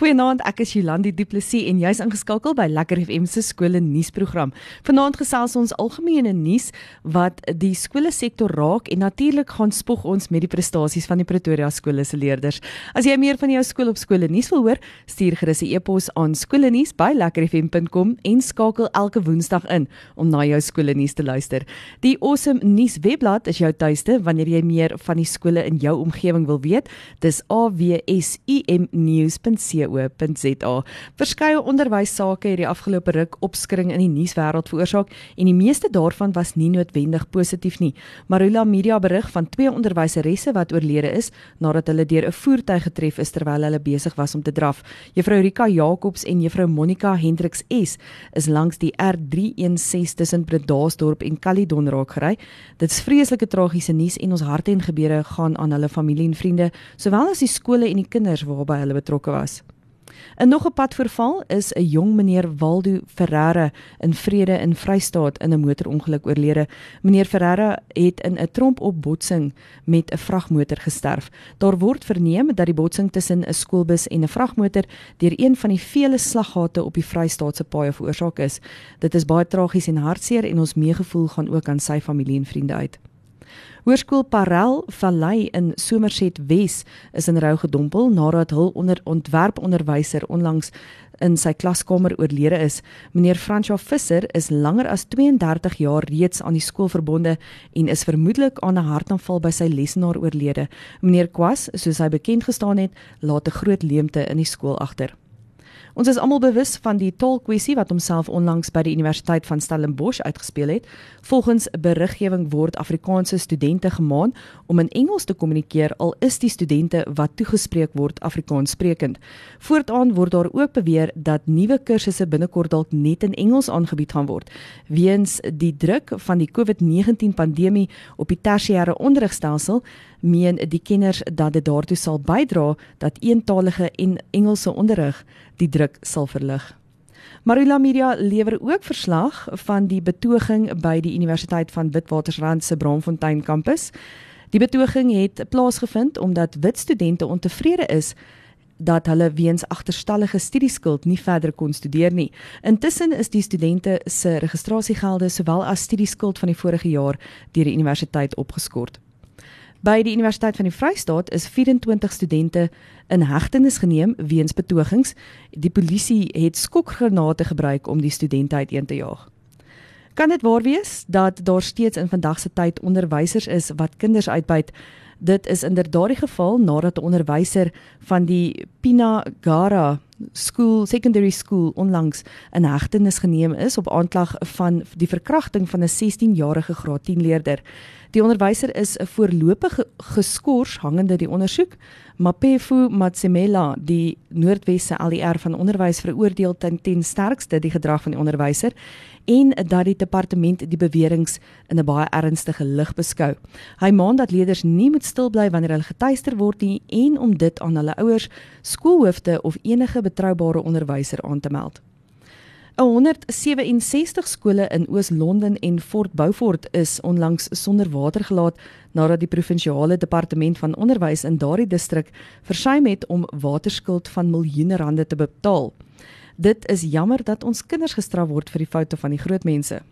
Goeienaand, ek is Jolandi Du Plessis en jy's ingeskakel by Lekker FM se skole nuusprogram. Vanaand gesels ons algemene nuus wat die skole sektor raak en natuurlik gaan spog ons met die prestasies van die Pretoria skole se leerders. As jy meer van jou skool op skole nuus wil hoor, stuur gerus 'n e-pos aan skoolnuus@lekkerfm.com en skakel elke Woensdag in om na jou skole nuus te luister. Die Awesome Nuus webblad is jou tuiste wanneer jy meer van die skole in jou omgewing wil weet. Dis awsumnews.co www.rsg.co.za. Verskeie onderwyssake het die afgelope ruk opskring in die nuuswêreld veroorsaak en die meeste daarvan was nie noodwendig positief nie. Marula Media berig van twee onderwyseresse wat oorlede is nadat hulle deur 'n voertuig getref is terwyl hulle besig was om te draf. Juffrou Rika Jacobs en Juffrou Monica Hendriks S is langs die R316 tussen Bredasdorp en Caledon raak gery. Dit is vreeslike tragiese nuus en ons harte en gebede gaan aan hulle familie en vriende, sowel as die skole en die kinders waarby hulle betrokke was. 'n Nog 'n padverval is 'n jong meneer Waldo Ferreira in Vrede in Vrystaat in 'n motorongeluk oorlede. Meneer Ferreira het in 'n trompopbotsing met 'n vragmotor gesterf. Daar word verneem dat die botsing tussen 'n skoolbus en 'n vragmotor deur een van die vele slaggate op die Vrystaatse paaie veroorsaak is. Dit is baie tragies en hartseer en ons meegevoel gaan ook aan sy familie en vriende uit. Hoërskool Parel Vallei in Somerset Wes is in rou gedompel nadat hul onder ontwerponderwyser onlangs in sy klaskamer oorlede is. Meneer Fransja Visser is langer as 32 jaar reeds aan die skool verbonde en is vermoedelik aan 'n hartaanval by sy lesenaar oorlede. Meneer Kwas, soos hy bekend gestaan het, laat 'n groot leemte in die skool agter. Ons is almal bewus van die taalkwessie wat homself onlangs by die Universiteit van Stellenbosch uitgespeel het. Volgens beriggewing word Afrikaanse studente gemaan om in Engels te kommunikeer al is die studente wat toegespreek word Afrikaans sprekend. Voortaan word daar ook beweer dat nuwe kursusse binnekort dalk net in Engels aangebied gaan word weens die druk van die COVID-19 pandemie op die tersiêre onderrigstelsel meen die kenners dat dit daartoe sal bydra dat eentalige en Engelse onderrig die druk sal verlig. Marula Media lewer ook verslag van die betoging by die Universiteit van Witwatersrand se Braamfontein kampus. Die betoging het plaasgevind omdat wit studente ontevrede is dat hulle weens agterstallige studieskuld nie verder kon studeer nie. Intussen is die studente se registrasiegelde sowel as studieskuld van die vorige jaar deur die universiteit opgeskort. By die Universiteit van die Vrystaat is 24 studente in hegtenis geneem weens betogings. Die polisie het skokgranate gebruik om die studente uiteen te jaag. Kan dit waar wees dat daar steeds in vandag se tyd onderwysers is wat kinders uitbuit? Dit is inderdaad die geval nadat 'n onderwyser van die Pina Gara School Secondary School onlangs in hegtenis geneem is op aanklag van die verkrachting van 'n 16-jarige graad 10 leerder. Die onderwyser is 'n voorlopige geskort hangende die ondersoek. Mapefu Matsemela, die Noordwesse ALR van onderwys veroordeel ten, ten sterkste die gedrag van die onderwyser en dat die departement die beweringe in 'n baie ernstige lig beskou. Hy maan dat leerders nie moet stil bly wanneer hulle getuister word nie en om dit aan hulle ouers, skoolhoofde of enige betroubare onderwyser aan te meld. 167 skole in Oos-London en Fort Beaufort is onlangs sonder water gelaat nadat die provinsiale departement van onderwys in daardie distrik versuim het om waterskuld van miljoene rande te betaal. Dit is jammer dat ons kinders gestraf word vir die foute van die groot mense.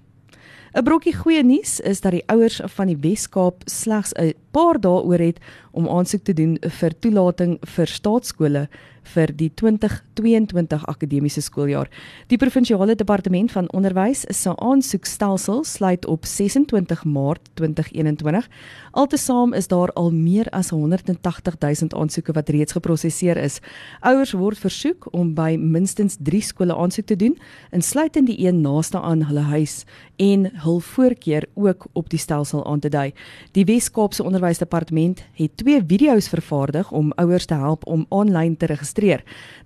'n Brokkie goeie nuus is dat die ouers van die Wes-Kaap slegs 'n paar dae oor het om aansoek te doen vir toelating vir staatskole vir die 2022 akademiese skooljaar. Die provinsiale departement van onderwys se aansoekstelsel sluit op 26 Maart 2021. Altesaam is daar al meer as 180 000 aansoeke wat reeds geprosesseer is. Ouers word versoek om by minstens 3 skole aansoek te doen, insluitend die een naaste aan hulle huis en hul voorkeur ook op die stelsel aan te dui. Die Wes-Kaapse Onderwysdepartement het twee video's vervaardig om ouers te help om aanlyn te registreer.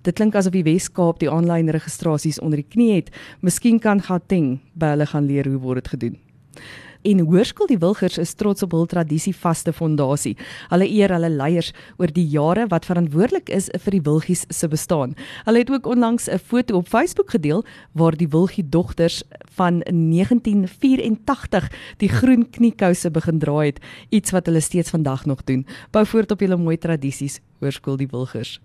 Dit klink asof die Wes-Kaap die aanlyn registrasies onder die knie het. Miskien kan Gauteng by hulle gaan leer hoe word dit gedoen en Hoërskool die Wilgers is trots op hul tradisievaste fondasie. Hulle eer hulle leiers oor die jare wat verantwoordelik is vir die Wilgies se bestaan. Hulle het ook onlangs 'n foto op Facebook gedeel waar die Wilgie dogters van 1984 die groen kniekouse begin dra het, iets wat hulle steeds vandag nog doen. Bou voort op julle mooi tradisies, Hoërskool die Wilgers.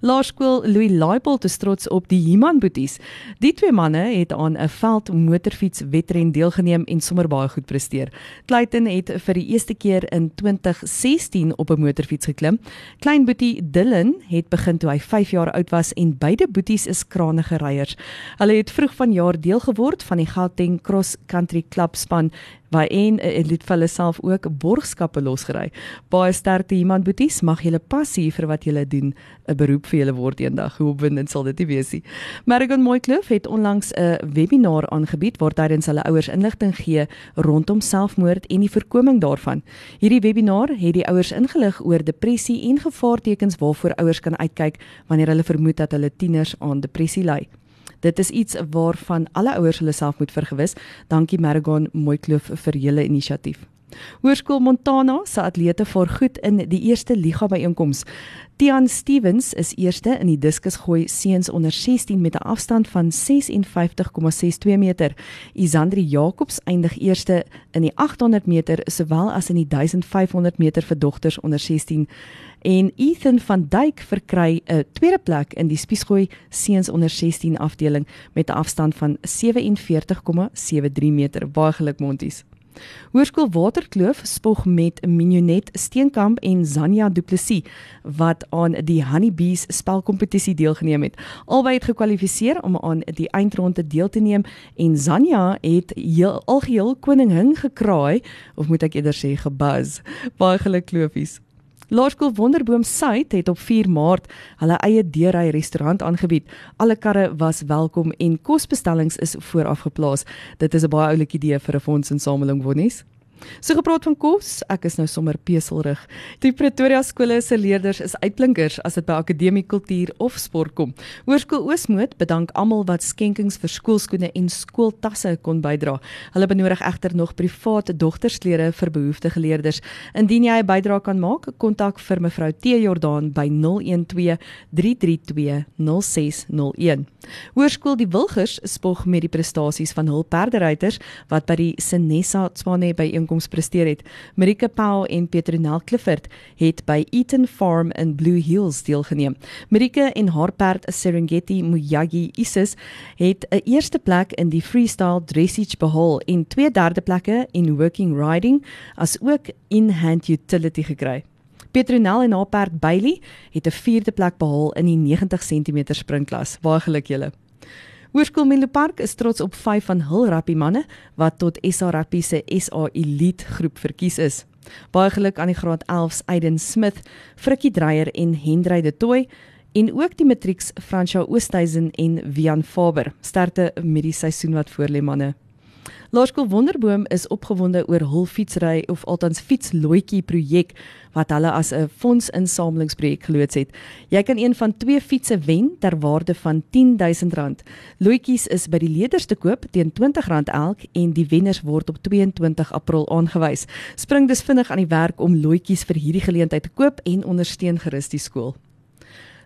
Laerskool Louis Laipold is trots op die Human Boeties. Die twee manne het aan 'n veld motorfiets wedren deelgeneem en sommer baie goed presteer. Clayton het vir die eerste keer in 2016 op 'n motorfiets geklim. Klein boetie Dylan het begin toe hy 5 jaar oud was en beide boeties is kranige ryers. Hulle het vroeg vanjaar deel geword van die Gauteng Cross Country Club span waar een het vir hulle self ook borgskappe losgery. Baie sterkte iemand boeties, mag julle passie vir wat julle doen 'n beroep vir julle word eendag. Hoe opwindend sal dit wees nie. Marigon Mooikloof het onlangs 'n webinar aangebied waar tydens hulle ouers inligting gee rondom selfmoord en die voorkoming daarvan. Hierdie webinar het die ouers ingelig oor depressie en gevaartekens waarvoor ouers kan uitkyk wanneer hulle vermoed dat hulle tieners aan depressie ly. Dit is iets waarvan alle ouers hulle self moet vergewis. Dankie Mergon Mooikloof vir julle inisiatief. Hoërskool Montana se atlete vaar goed in die eerste liga byeenkoms. Tian Stevens is eerste in die diskusgooi seuns onder 16 met 'n afstand van 56,62 meter. Isandri Jacobs eindig eerste in die 800 meter sowel as in die 1500 meter vir dogters onder 16 en Ethan van Duyk verkry 'n tweede plek in die spiesgooi seuns onder 16 afdeling met 'n afstand van 47,73 meter. Baie geluk Monties. Hoërskool Waterkloof spog met Minionet Steenkamp en Zania Du Plessis wat aan die Honeybees spelkompetisie deelgeneem het. Albei het gekwalifiseer om aan die eindronde deel te neem en Zania het heel algeheel koningin gekraai of moet ek eerder sê gebuzz. Baie geluk kloofies. Laerskool Wonderboom Suid het op 4 Maart hulle eie deurry restaurant aangebied. Alle karre was welkom en kosbestellings is vooraf geplaas. Dit is 'n baie oulike idee vir 'n fondsinsameling, Wonnies. So gepraat van kos, ek is nou sommer peselrig. Die Pretoria skole se leerders is uitblinkers as dit by akademie kultuur of sport kom. Hoërskool Oosmoed bedank almal wat skenkings vir skoolskoene en skooltasse kon bydra. Hulle benodig egter nog private dogtersklere vir behoeftige leerders. Indien jy 'n bydrae kan maak, kontak vir mevrou T Jordaan by 012 332 0601. Hoërskool Die Wilgers spog met die prestasies van hul perderyters wat by die Senessa Tswane by ooreenkoms presteer het. Marika Paul en Petronel Clifford het by Eaton Farm in Blue Hills deelgeneem. Marika en haar perd Serengeti Muyagi Isis het 'n eerste plek in die freestyle dressage behaal en twee derde plekke in working riding as ook in hand utility gekry. Petronel en haar perd Bailey het 'n vierde plek behaal in die 90 cm springklas. Baie geluk julle. Hoërskool Milo Park is trots op 5 van hul rappie manne wat tot SA Rappie se SA Elite groep verkies is. Baie geluk aan die graad 11s Aiden Smith, Frikkie Dreyer en Hendrey De Tooy en ook die matrieks Fransja Oosthuizen en Wian Faber. Sterkte met die seisoen wat voorlê manne. Laerskool Wonderboom is opgewonde oor hul fietsry of althans fietsloetjie projek wat hulle as 'n fondsinsamelingsprojek geloods het. Jy kan een van twee fietsse wen ter waarde van R10000. Loetjies is by die leerders te koop teen R20 elk en die wenners word op 22 April aangewys. Spring dus vinnig aan die werk om loetjies vir hierdie geleentheid te koop en ondersteun gerus die skool.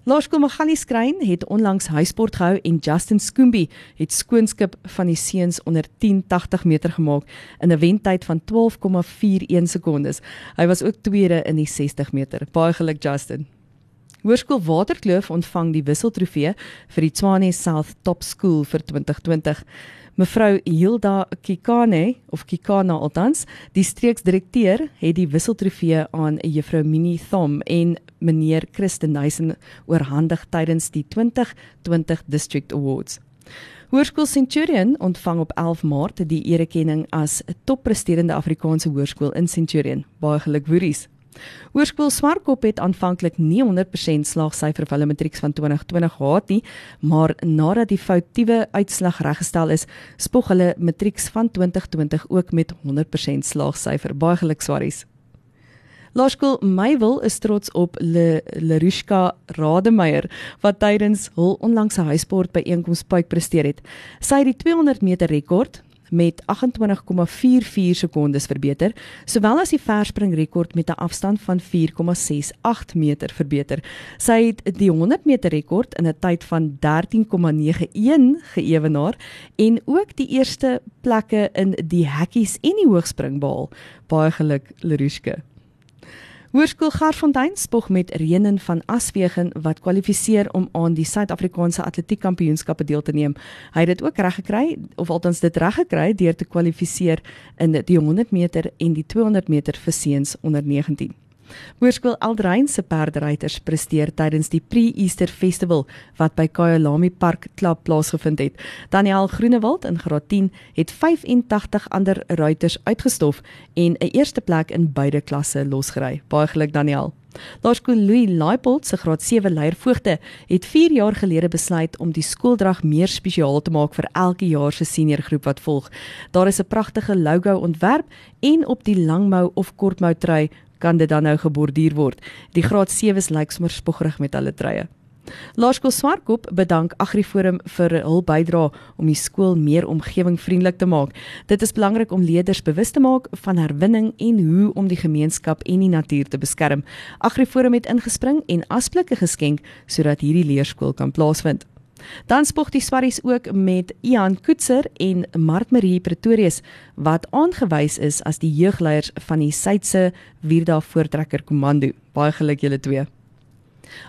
Laerskool Magalies Skrein het onlangs huisport gehou en Justin Skoombie het skoonskip van die seuns onder 1080 meter gemaak in 'n wentyd van 12,41 sekondes. Hy was ook tweede in die 60 meter. Baie geluk Justin. Hoërskool Waterkloof ontvang die wisseltrofee vir die Tshwane South Top School vir 2020. Mevrou Hilda Kikane of Kikana althans, die streeksdirekteur het die wisseltrofee aan Juffrou Minnie Thom en meneer Christen Nysen oorhandig tydens die 2020 District Awards. Hoërskool Centurion ontvang op 11 Maart die erekenning as 'n toppresterende Afrikaanse hoërskool in Centurion. Baie geluk woeries. Hoërskool Swartkop het aanvanklik nie 100% slaagsyfer vir hulle matrieks van 2020 gehad nie, maar nadat die foutiewe uitslag reggestel is, spog hulle matrieks van 2020 ook met 100% slaagsyfer. Baie geluk Swarties. Laerskool Meywil is trots op Le Lerushka Rademeier wat tydens hul onlangse huisport by einkoms puik presteer het. Sy het die 200 meter rekord met 28,44 sekondes verbeter, sowel as die verspring rekord met 'n afstand van 4,68 meter verbeter. Sy het die 100 meter rekord in 'n tyd van 13,91 geëwenaar en ook die eerste plekke in die hekkies en die hoogspring behaal. Baie geluk Lerushka. Hoërskool Garfontein spog met Renen van Aswegen wat kwalifiseer om aan die Suid-Afrikaanse Atletiekkampioenskappe deel te neem. Hy het dit ook reg gekry of althans dit reg gekry deur te kwalifiseer in die 100 meter en die 200 meter vir seuns onder 19. Hoërskool Aldrein se perderyters presteer tydens die Pre-Easter Festival wat by Kyalami Park Klub plaasgevind het. Daniel Groenewald in Graad 10 het 85 ander ruiters uitgestof en 'n eerste plek in beide klasse losgery. Baie geluk Daniel. Laerskool Louis Laipold se graad 7 leiervoogte het 4 jaar gelede besluit om die skooldrag meer spesiaal te maak vir elke jaar se seniorgroep wat volg. Daar is 'n pragtige logo ontwerp en op die langmou of kortmou trui kan dit dan nou geborduur word. Die graad 7s lyk sommer spoggerig met hulle treie. Laerskool Swartkop bedank AgriForum vir hul bydrae om die skool meer omgewingvriendelik te maak. Dit is belangrik om leerders bewus te maak van herwinning en hoe om die gemeenskap en die natuur te beskerm. AgriForum het ingespring en asblikke geskenk sodat hierdie leerskool kan plaasvind. Dan spog die Swarries ook met Ian Koetser en Mart Marie Pretorius wat aangewys is as die jeugleiers van die Suidse Wierda Voortrekker Kommando. Baie geluk julle twee.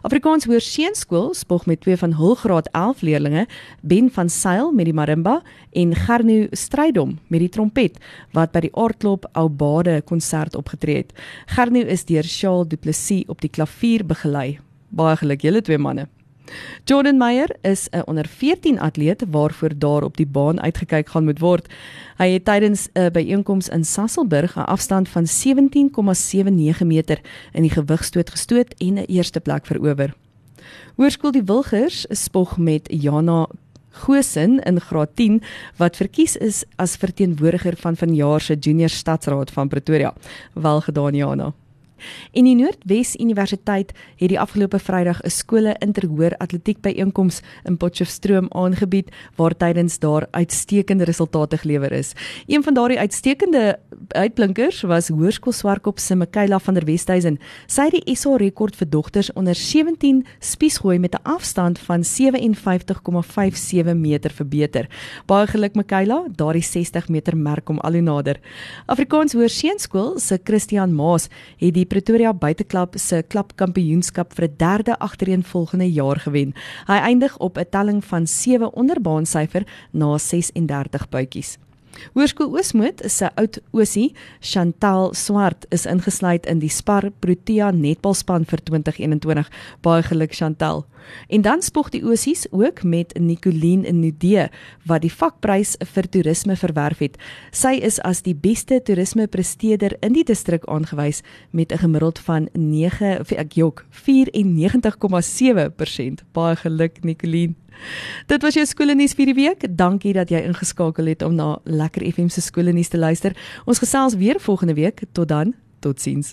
Afrikaans Hoërseunskool spog met twee van hul graad 11 leerdlinge, Ben van Sail met die marimba en Gernu Strydom met die trompet wat by die Aardklop Ou Bade konsert opgetree het. Gernu is deur Charles Du Plessis op die klavier begelei. Baie geluk julle twee manne. Jordan Meyer is 'n onder 14 atleet waarvoor daar op die baan uitgekyk gaan moet word. Hy het tydens 'n byeenkoms in Sasselburg 'n afstand van 17,79 meter in die gewigstoot gestoot en 'n eerste plek verower. Hoërskool die Wilgers spog met Jana Gosen in graad 10 wat verkies is as verteenwoordiger van vanjaar se junior stadsraad van Pretoria. Welgedaan Jana. En die Noordwes Universiteit het die afgelope Vrydag 'n skole interhoor atletiek byeenkoms in Potchefstroom aangebied waar tydens daar uitstekende resultate gelewer is. Een van daardie uitstekende uitblinkers was Hoërskool Swartkop se Mikaela van der Westhuizen. Sy het die SA rekord vir dogters onder 17 spiesgooi met 'n afstand van 57,57 meter verbeter. Baie geluk Mikaela, daardie 60 meter merk om al hoe nader. Afrikaans Hoërseunskool se Christian Maas het die Pretoria Buiteklub se klubkampioenskap vir 'n derde agtereenvolgende jaar gewen. Hy eindig op 'n telling van 7 onderbaansyfer na 36 bytjies. Hoërskool Oosmoed se oud oosie Chantal Swart is ingesluit in die Spar Protea netbalspan vir 2021. Baie geluk Chantal. En dan spog die oosies ook met Nicoline Nudee wat die vakprys vir toerisme verwerf het. Sy is as die beste toerisme presteerder in die distrik aangewys met 'n gemiddeld van 9 ek jok 94,7%. Baie geluk Nicoline. Dit was jou skoolnuus vir die week. Dankie dat jy ingeskakel het om na Lekker FM se skoolnuus te luister. Ons gesels weer volgende week. Tot dan. Totsiens.